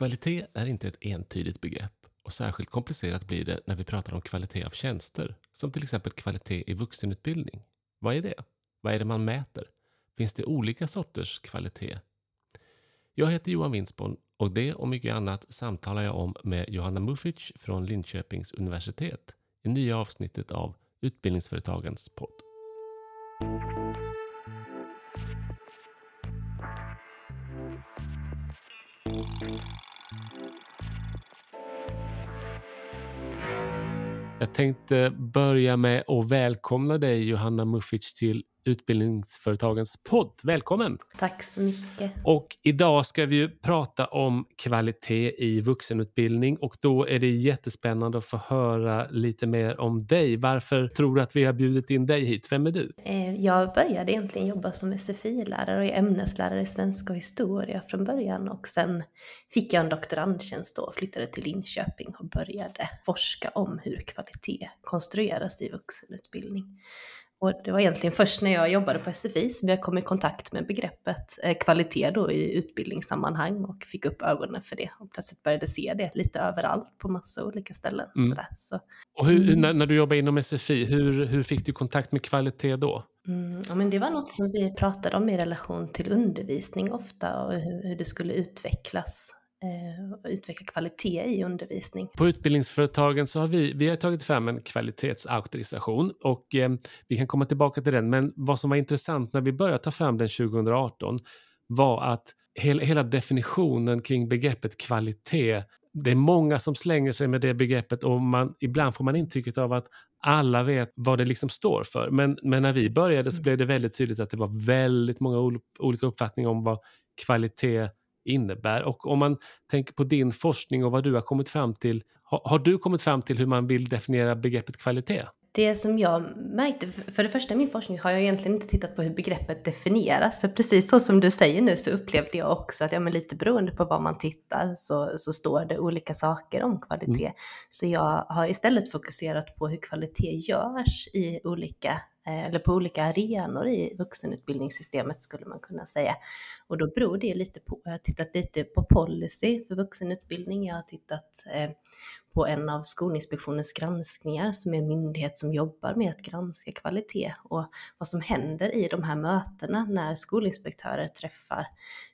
Kvalitet är inte ett entydigt begrepp och särskilt komplicerat blir det när vi pratar om kvalitet av tjänster, som till exempel kvalitet i vuxenutbildning. Vad är det? Vad är det man mäter? Finns det olika sorters kvalitet? Jag heter Johan Winsborn och det och mycket annat samtalar jag om med Johanna Mufic från Linköpings universitet i nya avsnittet av Utbildningsföretagens podd. Tänkte börja med att välkomna dig Johanna Muffic till Utbildningsföretagens podd. Välkommen! Tack så mycket. Och idag ska vi ju prata om kvalitet i vuxenutbildning och då är det jättespännande att få höra lite mer om dig. Varför tror du att vi har bjudit in dig hit? Vem är du? Eh, jag började egentligen jobba som SFI-lärare och ämneslärare i svenska och historia från början och sen fick jag en doktorandtjänst då och flyttade till Linköping och började forska om hur kvalitet konstrueras i vuxenutbildning. Och det var egentligen först när jag jobbade på SFI som jag kom i kontakt med begreppet eh, kvalitet då i utbildningssammanhang och fick upp ögonen för det och plötsligt började se det lite överallt på massa olika ställen. Mm. Sådär. Så, och hur, mm. när, när, du jobbade inom SFI, hur, hur fick du kontakt med kvalitet då? Mm, ja, men det var något som vi pratade om i relation till undervisning ofta och hur, hur det skulle utvecklas eh, utveckla kvalitet i undervisning. På utbildningsföretagen så har vi, vi har tagit fram en kvalitetsauktorisation och eh, vi kan komma tillbaka till den. Men vad som var intressant när vi började ta fram den 2018 var att hela, hela definitionen kring begreppet kvalitet det är många som slänger sig med det begreppet och man, ibland får man intrycket av att alla vet vad det liksom står för. Men, men när vi började så mm. blev det väldigt tydligt att det var väldigt många olika uppfattningar om vad kvalitet innebär. Och om man tänker på din forskning och vad du har kommit fram till. Har, har du kommit fram till hur man vill definiera begreppet kvalitet? Det som jag märkte, för det första i min forskning har jag egentligen inte tittat på hur begreppet definieras. För precis så som du säger nu så upplevde jag också att ja, men lite beroende på vad man tittar så, så står det olika saker om kvalitet. Mm. Så jag har istället fokuserat på hur kvalitet görs i olika Eh, eller på olika arenor i vuxenutbildningssystemet skulle man kunna säga. Och då beror det lite på, jag har tittat lite på policy för vuxenutbildning, jag har tittat eh, på en av Skolinspektionens granskningar som är en myndighet som jobbar med att granska kvalitet och vad som händer i de här mötena när skolinspektörer träffar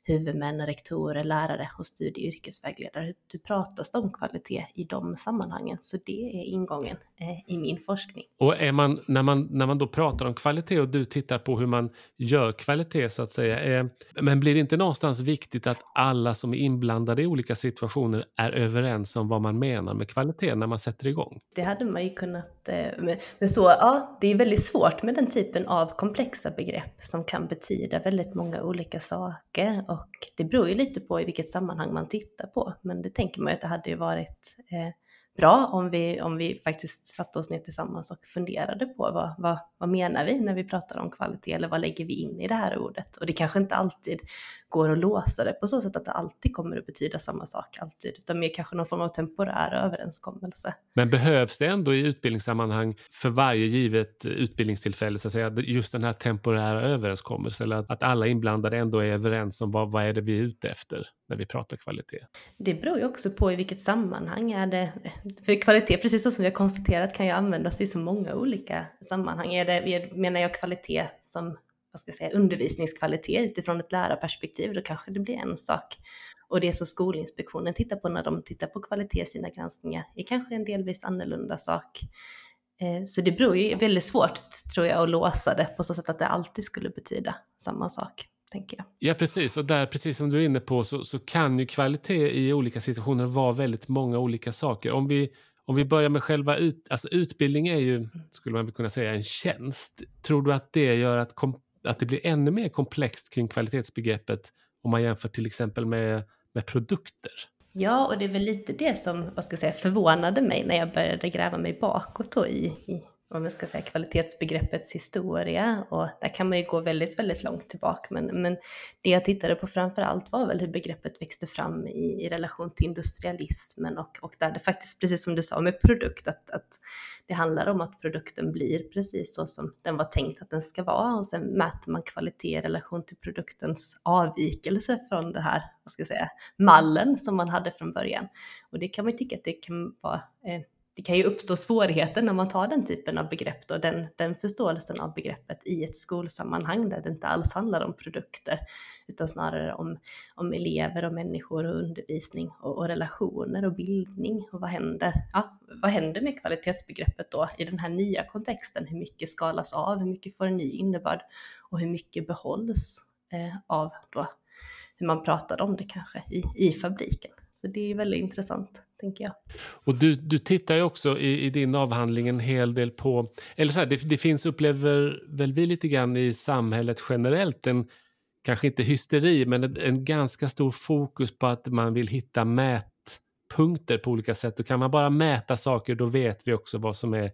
huvudmän, rektorer, lärare och studie och yrkesvägledare. Hur pratas det om kvalitet i de sammanhangen? Så det är ingången eh, i min forskning. Och är man, när, man, när man då pratar om kvalitet och du tittar på hur man gör kvalitet så att säga, eh, men blir det inte någonstans viktigt att alla som är inblandade i olika situationer är överens om vad man menar med kvalitet när man sätter igång? Det hade man ju kunnat, eh, men så ja, det är väldigt svårt med den typen av komplexa begrepp som kan betyda väldigt många olika saker och det beror ju lite på i vilket sammanhang man tittar på. Men det tänker man ju att det hade ju varit eh, bra om vi, om vi faktiskt satte oss ner tillsammans och funderade på vad, vad, vad menar vi när vi pratar om kvalitet eller vad lägger vi in i det här ordet? Och det kanske inte alltid går att låsa det på så sätt att det alltid kommer att betyda samma sak alltid, utan mer kanske någon form av temporär överenskommelse. Men behövs det ändå i utbildningssammanhang för varje givet utbildningstillfälle, så att säga, just den här temporära överenskommelsen, eller att alla inblandade ändå är överens om vad, vad är det vi är ute efter när vi pratar kvalitet? Det beror ju också på i vilket sammanhang är det, för kvalitet, precis så som vi har konstaterat, kan ju användas i så många olika sammanhang. Är det, menar jag kvalitet som vad ska jag säga, undervisningskvalitet utifrån ett lärarperspektiv, då kanske det blir en sak. Och det som Skolinspektionen tittar på när de tittar på kvalitet i sina granskningar är kanske en delvis annorlunda sak. Eh, så det beror ju väldigt svårt, tror jag, att låsa det på så sätt att det alltid skulle betyda samma sak. Tänker jag. Ja, precis. Och där, precis som du är inne på, så, så kan ju kvalitet i olika situationer vara väldigt många olika saker. Om vi, om vi börjar med själva ut, alltså utbildning är ju, skulle man kunna säga, en tjänst. Tror du att det gör att kom, att det blir ännu mer komplext kring kvalitetsbegreppet om man jämför till exempel med, med produkter. Ja, och det är väl lite det som vad ska jag säga, förvånade mig när jag började gräva mig bakåt i, i om vi ska säga, kvalitetsbegreppets historia och där kan man ju gå väldigt, väldigt långt tillbaka. Men, men det jag tittade på framför allt var väl hur begreppet växte fram i, i relation till industrialismen och, och där det faktiskt, precis som du sa med produkt, att, att det handlar om att produkten blir precis så som den var tänkt att den ska vara och sen mäter man kvalitet i relation till produktens avvikelse från det här, vad ska jag säga, mallen som man hade från början. Och det kan man ju tycka att det kan vara eh, det kan ju uppstå svårigheter när man tar den typen av begrepp och den, den förståelsen av begreppet i ett skolsammanhang där det inte alls handlar om produkter utan snarare om, om elever och människor och undervisning och, och relationer och bildning och vad händer? Ja, vad händer med kvalitetsbegreppet då i den här nya kontexten? Hur mycket skalas av? Hur mycket får en ny innebörd? Och hur mycket behålls eh, av då hur man pratade om det kanske i, i fabriken? Så det är väldigt intressant tänker jag. Och du, du tittar ju också i, i din avhandling en hel del på, eller så här, det, det finns, upplever väl vi lite grann i samhället generellt, en, kanske inte hysteri, men en, en ganska stor fokus på att man vill hitta mätpunkter på olika sätt. Och kan man bara mäta saker, då vet vi också vad som är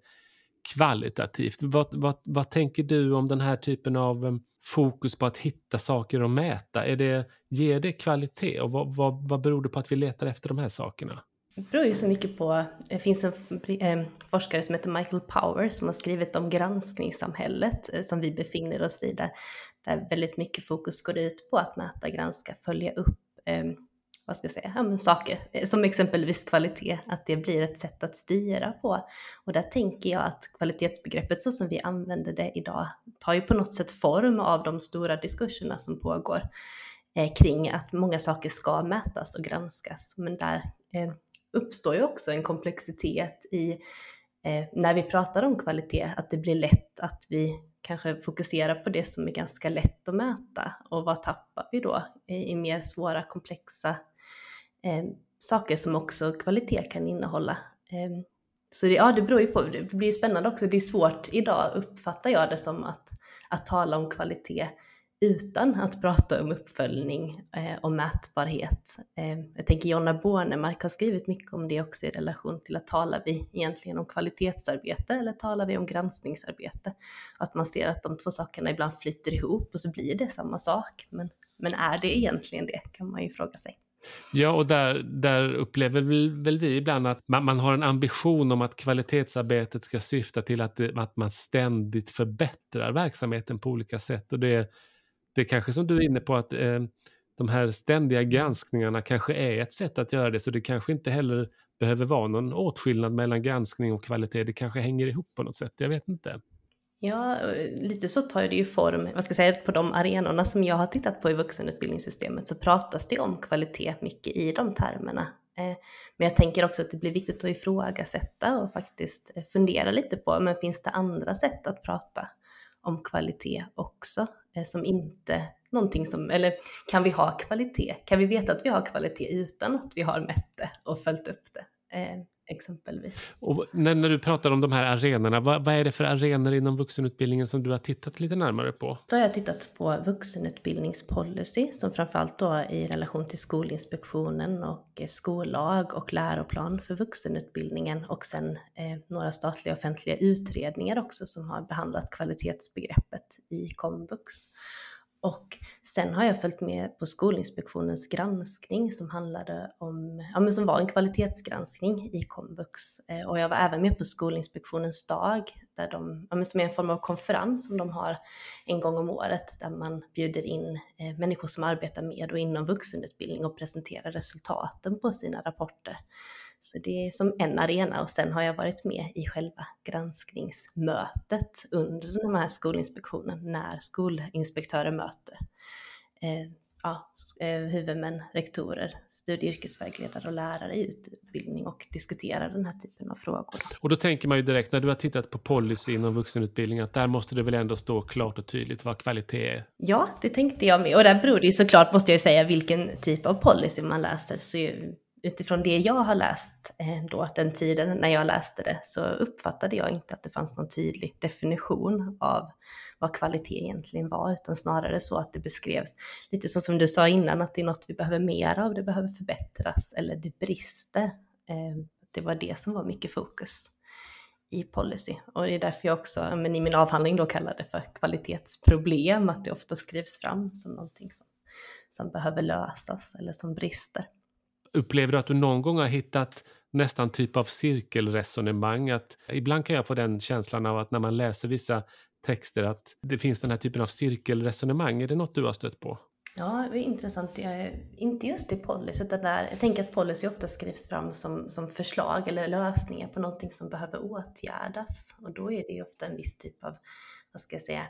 kvalitativt. Vad, vad, vad tänker du om den här typen av um, fokus på att hitta saker att mäta? Är det, ger det kvalitet och vad, vad, vad beror det på att vi letar efter de här sakerna? Det beror ju så mycket på, det finns en eh, forskare som heter Michael Power som har skrivit om granskningssamhället eh, som vi befinner oss i där, där väldigt mycket fokus går ut på att mäta, granska, följa upp eh, vad ska jag säga, ja, men saker som exempelvis kvalitet, att det blir ett sätt att styra på. Och där tänker jag att kvalitetsbegreppet så som vi använder det idag tar ju på något sätt form av de stora diskurserna som pågår eh, kring att många saker ska mätas och granskas. Men där eh, uppstår ju också en komplexitet i eh, när vi pratar om kvalitet, att det blir lätt att vi kanske fokuserar på det som är ganska lätt att mäta. Och vad tappar vi då i, i mer svåra komplexa eh, saker som också kvalitet kan innehålla. Eh, så det, ja, det beror ju på, det blir spännande också, det är svårt idag uppfattar jag det som att, att tala om kvalitet utan att prata om uppföljning eh, och mätbarhet. Eh, jag tänker Jonna Bornemark har skrivit mycket om det också i relation till att talar vi egentligen om kvalitetsarbete eller talar vi om granskningsarbete? Att man ser att de två sakerna ibland flyter ihop och så blir det samma sak. Men, men är det egentligen det kan man ju fråga sig. Ja, och där, där upplever väl vi ibland att man, man, har en ambition om att kvalitetsarbetet ska syfta till att, det, att man ständigt förbättrar verksamheten på olika sätt. Och det, det är kanske som du är inne på att eh, de här ständiga granskningarna kanske är ett sätt att göra det, så det kanske inte heller behöver vara någon åtskillnad mellan granskning och kvalitet. Det kanske hänger ihop på något sätt, jag vet inte. Ja, eh, lite så tar det ju form, vad ska jag säga, på de arenorna som jag har tittat på i vuxenutbildningssystemet så pratas det om kvalitet mycket i de termerna. Eh, men jag tänker också att det blir viktigt att ifrågasätta och faktiskt eh, fundera lite på, men finns det andra sätt att prata om kvalitet också, Eh, som inte någonting som, eller kan vi ha kvalitet? Kan vi veta att vi har kvalitet utan att vi har mätt det och följt upp det? Eh, Eh, exempelvis. Och när, när, du pratar om de här arenorna, vad, vad, är det för arenor inom vuxenutbildningen som du har tittat lite närmare på? Då har jag tittat på vuxenutbildningspolicy som framförallt då i relation till Skolinspektionen och skollag och läroplan för vuxenutbildningen och sen eh, några statliga offentliga utredningar också som har behandlat kvalitetsbegreppet i komvux. Och sen har jag följt med på Skolinspektionens granskning som handlade om, ja men som var en kvalitetsgranskning i komvux. Eh, och jag var även med på Skolinspektionens dag, där de, ja men som är en form av konferens som de har en gång om året, där man bjuder in eh, människor som arbetar med och inom vuxenutbildning och presenterar resultaten på sina rapporter. Så det är som en arena och sen har jag varit med i själva granskningsmötet under den här skolinspektionen när skolinspektörer möter eh, ja, eh, huvudmän, rektorer, studie och yrkesvägledare och lärare i utbildning och diskuterar den här typen av frågor. Och då tänker man ju direkt när du har tittat på policy inom vuxenutbildning att där måste det väl ändå stå klart och tydligt vad kvalitet är? Ja, det tänkte jag med. Och där beror det ju såklart, måste jag säga, vilken typ av policy man läser. Så utifrån det jag har läst eh, då, den tiden när jag läste det, så uppfattade jag inte att det fanns någon tydlig definition av vad kvalitet egentligen var, utan snarare så att det beskrevs lite så som du sa innan, att det är något vi behöver mer av, det behöver förbättras eller det brister. Eh, det var det som var mycket fokus i policy. Och det är därför jag också men i min avhandling då kallar det för kvalitetsproblem, att det ofta skrivs fram som någonting som, som behöver lösas eller som brister. Upplever du att du någon gång har hittat nästan typ av cirkelresonemang? Att ibland kan jag få den känslan av att när man läser vissa texter att det finns den här typen av cirkelresonemang. Är det något du har stött på? Ja, det är intressant. inte just i policy, utan där, jag tänker att policy ofta skrivs fram som, som förslag eller lösningar på någonting som behöver åtgärdas. Och då är det ju ofta en viss typ av, vad ska jag säga,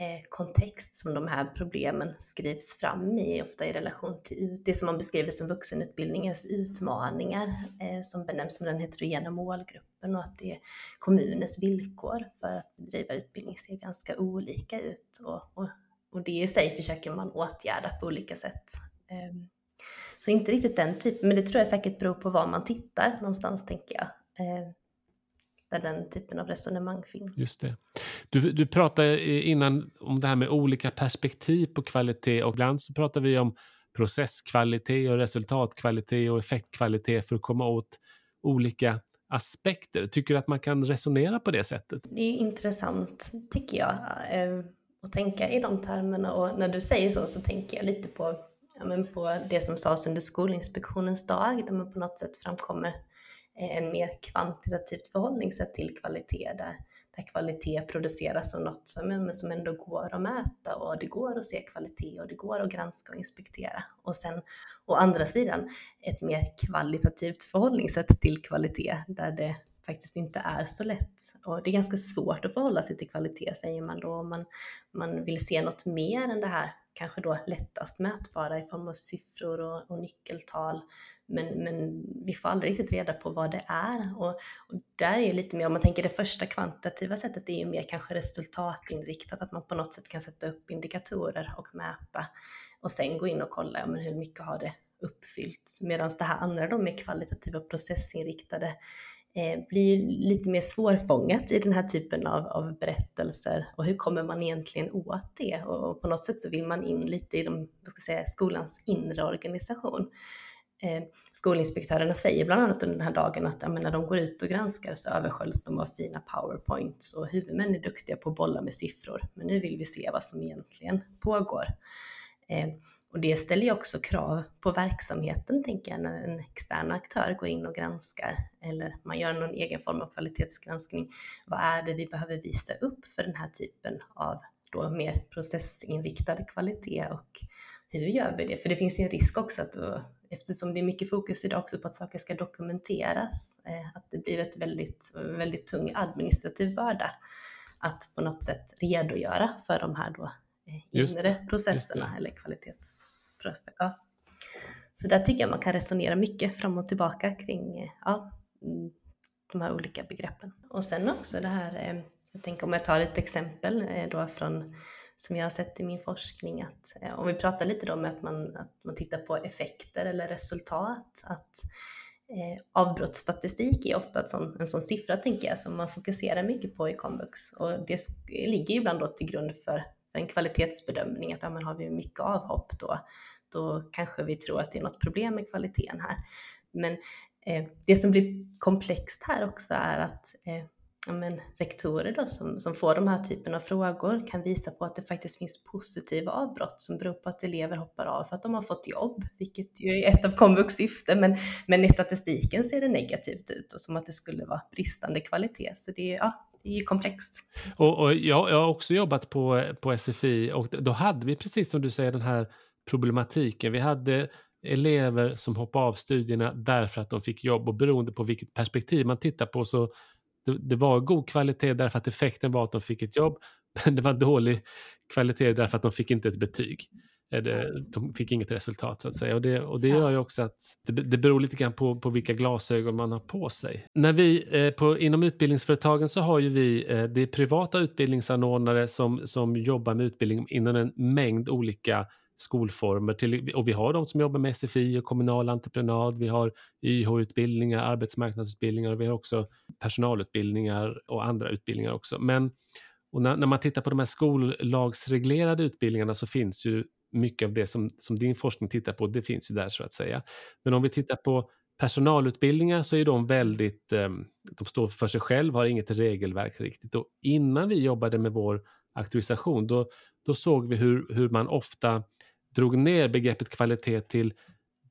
Eh, kontext som de här problemen skrivs fram i, ofta i relation till det som man beskriver som vuxenutbildningens utmaningar, eh, som benämns som den heterogena målgruppen och att det är kommunens villkor för att bedriva utbildning ser ganska olika ut. Och, och och det i sig försöker man åtgärda på olika sätt. Ehm, så inte riktigt den typen, men det tror jag säkert beror på var man tittar någonstans tänker jag. Ehm, där den typen av resonemang finns. Just det. Du, du pratade innan om det här med olika perspektiv på kvalitet och ibland så pratar vi om processkvalitet och resultatkvalitet och effektkvalitet för att komma åt olika aspekter. Tycker du att man kan resonera på det sättet? Det är intressant tycker jag. Ehm, och tänka i de termerna. Och när du säger så så tänker jag lite på, ja, men på det som sades under Skolinspektionens dag, där man på något sätt framkommer eh, Eh, en mer kvantitativt förhållningssätt till kvalitet, där, där kvalitet produceras som något som, som ändå går att mäta och det går att se kvalitet och det går att granska och inspektera. Och sen å andra sidan ett mer kvalitativt förhållningssätt till kvalitet, där det faktiskt inte är så lätt. Och det är ganska svårt att förhålla sig till kvalitet säger man då om man, man vill se något mer än det här kanske då lättast mätbara i form av siffror och, och nyckeltal. Men, men vi får aldrig riktigt reda på vad det är. Och, och där är lite mer, om man tänker det första kvantitativa sättet, det är ju mer kanske resultatinriktat, att man på något sätt kan sätta upp indikatorer och mäta och sen gå in och kolla ja, men hur mycket har det uppfyllt. Medan det här andra, de är kvalitativa processinriktade, Eh, blir lite mer svårfångat i den här typen av, av berättelser och hur kommer man egentligen åt det? Och, och på något sätt så vill man in lite i de, ska säga, skolans inre organisation. Eh, skolinspektörerna säger bland annat under den här dagen att ja, när de går ut och granskar så översköljs de av fina powerpoints och huvudmän är duktiga på att bolla med siffror. Men nu vill vi se vad som egentligen pågår. Eh, och det ställer ju också krav på verksamheten, tänker jag, när en extern aktör går in och granskar eller man gör någon egen form av kvalitetsgranskning. Vad är det vi behöver visa upp för den här typen av då mer processinriktad kvalitet och hur gör vi det? För det finns ju en risk också att då, eftersom det är mycket fokus idag också på att saker ska dokumenteras, eh, att det blir ett väldigt, väldigt tung administrativ börda att på något sätt redogöra för de här då inre processerna eller kvalitetsprocesser. Ja. Så där tycker jag man kan resonera mycket fram och tillbaka kring ja, mm, de här olika begreppen. Och sen också det här, eh, jag tänker om jag tar ett exempel eh, då från som jag har sett i min forskning att eh, om vi pratar lite om att man, att man tittar på effekter eller resultat, att eh, avbrottsstatistik är ofta sån, en sån siffra tänker jag som man fokuserar mycket på i komvux och det ligger ibland då till grund för en kvalitetsbedömning, att ja, men har vi mycket avhopp då, då kanske vi tror att det är något problem med kvaliteten här. Men eh, det som blir komplext här också är att eh, ja, men rektorer då, som, som får de här typen av frågor kan visa på att det faktiskt finns positiva avbrott som beror på att elever hoppar av för att de har fått jobb, vilket ju är ett av komvux syfte, men, men i statistiken ser det negativt ut och som att det skulle vara bristande kvalitet. Så det är, ja, det är komplext. Och, och jag, jag, har också jobbat på, på SFI och då hade vi precis som du säger den här problematiken. Vi hade elever som hoppade av studierna därför att de fick jobb och beroende på vilket perspektiv man tittar på så det, det var god kvalitet därför att effekten var att de fick ett jobb men det var dålig kvalitet därför att de fick inte ett betyg det, de fick inget resultat så att säga. Och det, och det gör ju också att det, det beror lite grann på, på vilka glasögon man har på sig. När vi, eh, på, inom utbildningsföretagen så har ju vi, eh, det är privata utbildningsanordnare som, som jobbar med utbildning inom en mängd olika skolformer. Till, och vi har de som jobbar med SFI och kommunal entreprenad, vi har YH-utbildningar, arbetsmarknadsutbildningar och vi har också personalutbildningar och andra utbildningar också. Men och när, när, man tittar på de här skollagsreglerade utbildningarna så finns ju mycket av det som, som din forskning tittar på, det finns ju där så att säga. Men om vi tittar på personalutbildningar så är de väldigt, ehm, de står för sig själva, har inget regelverk riktigt. Och innan vi jobbade med vår auktorisation, då, då såg vi hur, hur man ofta drog ner begreppet kvalitet till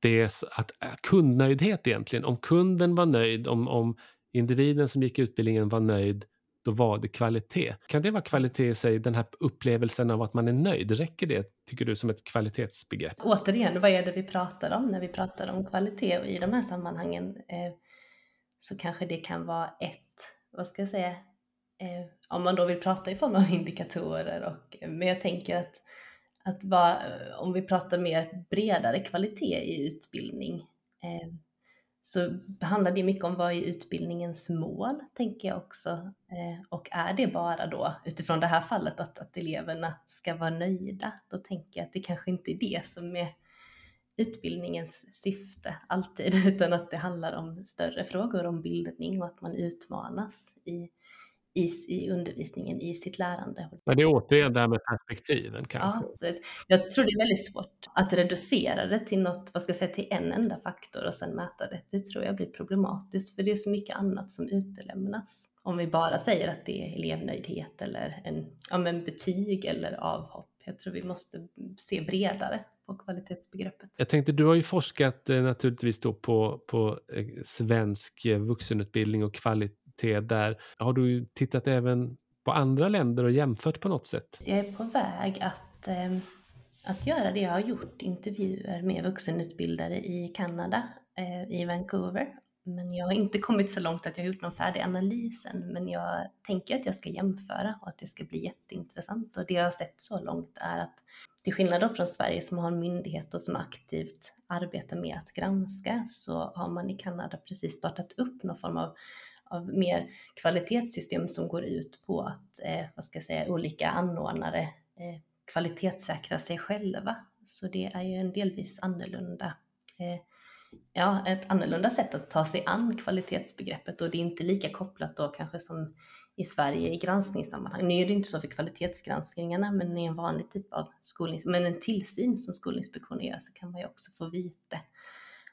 det att eh, kundnöjdhet egentligen. Om kunden var nöjd, om, om individen som gick utbildningen var nöjd, då var det kvalitet. Kan det vara kvalitet i sig, den här upplevelsen av att man är nöjd? Räcker det, tycker du, som ett kvalitetsbegrepp? Återigen, vad är det vi pratar om när vi pratar om kvalitet? Och i de här sammanhangen eh, så kanske det kan vara ett, vad ska jag säga, eh, om man då vill prata i form av indikatorer. Och, eh, men jag tänker att, att va, eh, om vi pratar mer bredare kvalitet i utbildning eh, så handlar det mycket om vad är utbildningens mål, tänker jag också. Eh, och är det bara då, utifrån det här fallet, att, att eleverna ska vara nöjda, då tänker jag att det kanske inte är det som är utbildningens syfte alltid, utan att det handlar om större frågor om bildning och att man utmanas i i, i undervisningen, i sitt lärande. Men det är återigen det här med perspektiven kanske? Ja, jag tror det är väldigt svårt att reducera det till något, vad ska jag säga, till en enda faktor och sen mäta det. Det tror jag blir problematiskt, för det är så mycket annat som utelämnas. Om vi bara säger att det är elevnöjdhet eller en, ja, men betyg eller avhopp. Jag tror vi måste se bredare på kvalitetsbegreppet. Jag tänkte, du har ju forskat eh, naturligtvis då på, på eh, svensk eh, vuxenutbildning och kvalitet SVT där. Har du tittat även på andra länder och jämfört på något sätt? Jag är på väg att, eh, att göra det. Jag har gjort intervjuer med vuxenutbildare i Kanada, eh, i Vancouver. Men jag har inte kommit så långt att jag har gjort någon färdig analys än. Men jag tänker att jag ska jämföra och att det ska bli jätteintressant. Och det jag har sett så långt är att till skillnad från Sverige som har en myndighet och som aktivt arbetar med att granska så har man i Kanada precis startat upp någon form av av mer kvalitetssystem som går ut på att, eh, vad ska jag säga, olika anordnare eh, kvalitetssäkra sig själva. Så det är ju en delvis annorlunda, eh, ja, ett annorlunda sätt att ta sig an kvalitetsbegreppet och det är inte lika kopplat då kanske som i Sverige i granskningssammanhang. Nu är det inte så för kvalitetsgranskningarna, men i en vanlig typ av skolning, men en tillsyn som Skolinspektionen gör så kan man ju också få vite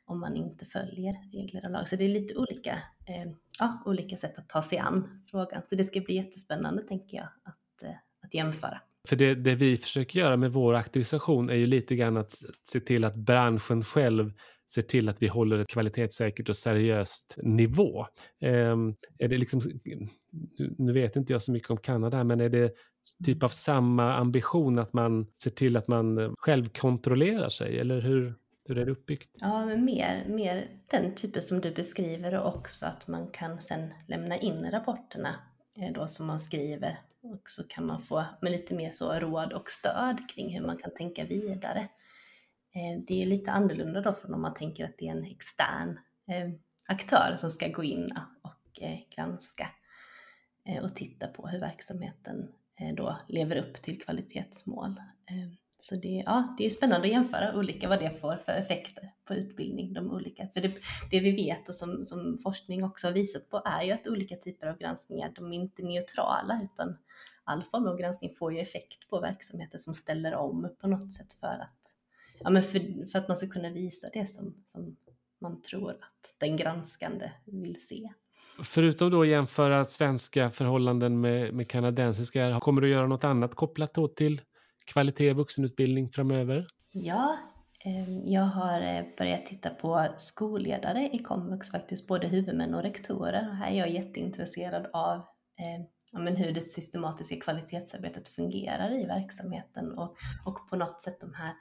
om man inte följer regler och lag. Så det är lite olika, eh, ja, olika sätt att ta sig an frågan. Så det ska bli jättespännande, tänker jag, att, eh, att jämföra. För det, det, vi försöker göra med vår auktorisation är ju lite grann att se till att branschen själv ser till att vi håller ett kvalitetssäkert och seriöst nivå. Eh, är det liksom, nu vet inte jag så mycket om Kanada, men är det typ av samma ambition att man ser till att man själv kontrollerar sig, eller hur? Hur är det uppbyggt? Ja, men mer, mer den typen som du beskriver och också att man kan sen lämna in rapporterna eh, då som man skriver och så kan man få med lite mer så råd och stöd kring hur man kan tänka vidare. Eh, det är lite annorlunda då från om man tänker att det är en extern eh, aktör som ska gå in och granska och titta på hur verksamheten då lever upp till kvalitetsmål. Så det, ja, det är spännande att jämföra olika, vad det får för effekter på utbildning. De olika. För det, det vi vet och som, som forskning också har visat på är ju att olika typer av granskningar, de är inte neutrala utan all form av granskning får ju effekt på verksamheter som ställer om på något sätt för att, ja, men för, för att man ska kunna visa det som, som man tror att den granskande vill se. Förutom då att jämföra svenska förhållanden med, med kanadensiska, kommer du göra något annat kopplat då till kvalitet i vuxenutbildning framöver? Ja, ehm, jag har eh, börjat titta på skolledare i komvux faktiskt, både huvudmän och rektorer. Här är jag jätteintresserad av ehm, ja, men hur det systematiska kvalitetsarbetet fungerar i verksamheten och, och på något sätt de här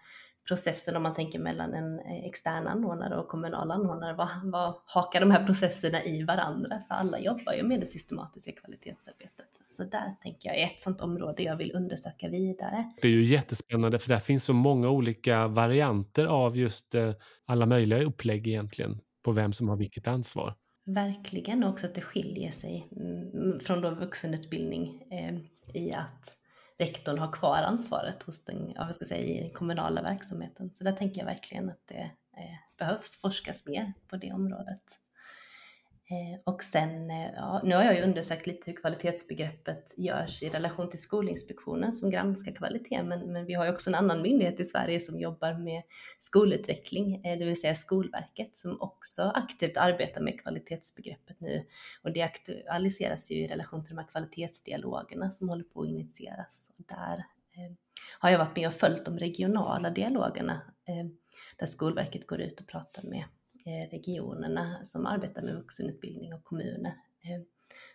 processen om man tänker mellan en eh, extern anordnare och kommunal anordnare. Vad, vad hakar de här processerna i varandra? För alla jobbar ju med det systematiska kvalitetsarbetet. Så där tänker jag är ett sådant område jag vill undersöka vidare. Det är ju jättespännande för där finns så många olika varianter av just eh, alla möjliga upplägg egentligen på vem som har vilket ansvar. Verkligen, också att det skiljer sig mm, från då vuxenutbildning eh, i att rektorn har kvar ansvaret hos den, ja, ska säga, i den kommunala verksamheten. Så där tänker jag verkligen att det eh, behövs forskas mer på det området. Eh, och sen, eh, ja, nu har jag ju undersökt lite hur kvalitetsbegreppet görs i relation till Skolinspektionen som granskar kvalitet, men, men vi har ju också en annan myndighet i Sverige som jobbar med skolutveckling, eh, det vill säga Skolverket, som också aktivt arbetar med kvalitetsbegreppet nu. Och det aktualiseras ju i relation till de här kvalitetsdialogerna som håller på att initieras. Och där har jag varit med och följt de regionala dialogerna där Skolverket går ut och pratar med Eh, regionerna som arbetar med vuxenutbildning och kommuner. Eh,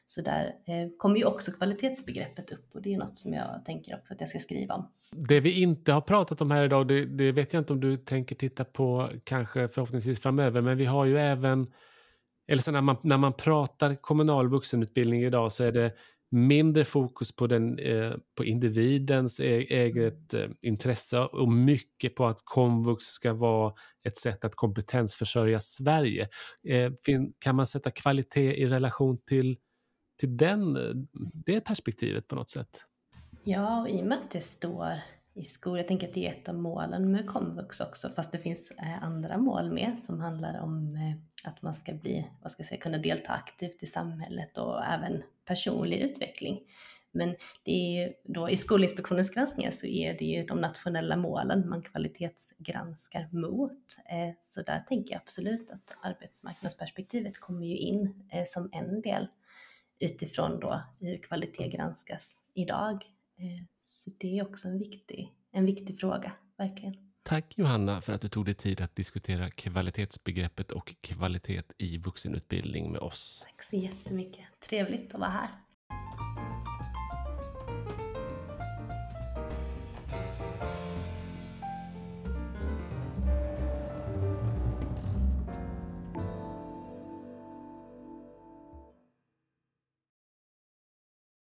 så där eh, kommer ju också kvalitetsbegreppet upp och det är något som jag tänker också att jag ska skriva om. Det vi inte har pratat om här idag, det, det vet jag inte om du tänker titta på kanske förhoppningsvis framöver, men vi har ju även, eller så när man, när man pratar kommunal vuxenutbildning idag så är det mindre fokus på, den, eh, på individens e eget eh, intresse och mycket på att komvux ska vara ett sätt att kompetensförsörja Sverige. Eh, kan man sätta kvalitet i relation till, till den, det perspektivet på något sätt? Ja, i och med att det står i skolan. Jag tänker att det är ett av målen med komvux också, fast det finns andra mål med som handlar om att man ska bli, vad ska jag säga, kunna delta aktivt i samhället och även personlig utveckling. Men det är då, i Skolinspektionens granskningar så är det ju de nationella målen man kvalitetsgranskar mot. Eh, så där tänker jag absolut att arbetsmarknadsperspektivet kommer ju in eh, som en del utifrån då hur kvalitet granskas idag eh, så det är också en viktig, en viktig fråga, verkligen. Tack Johanna för att du tog dig tid att diskutera kvalitetsbegreppet och kvalitet i vuxenutbildning med oss. Tack så jättemycket. Trevligt att vara här.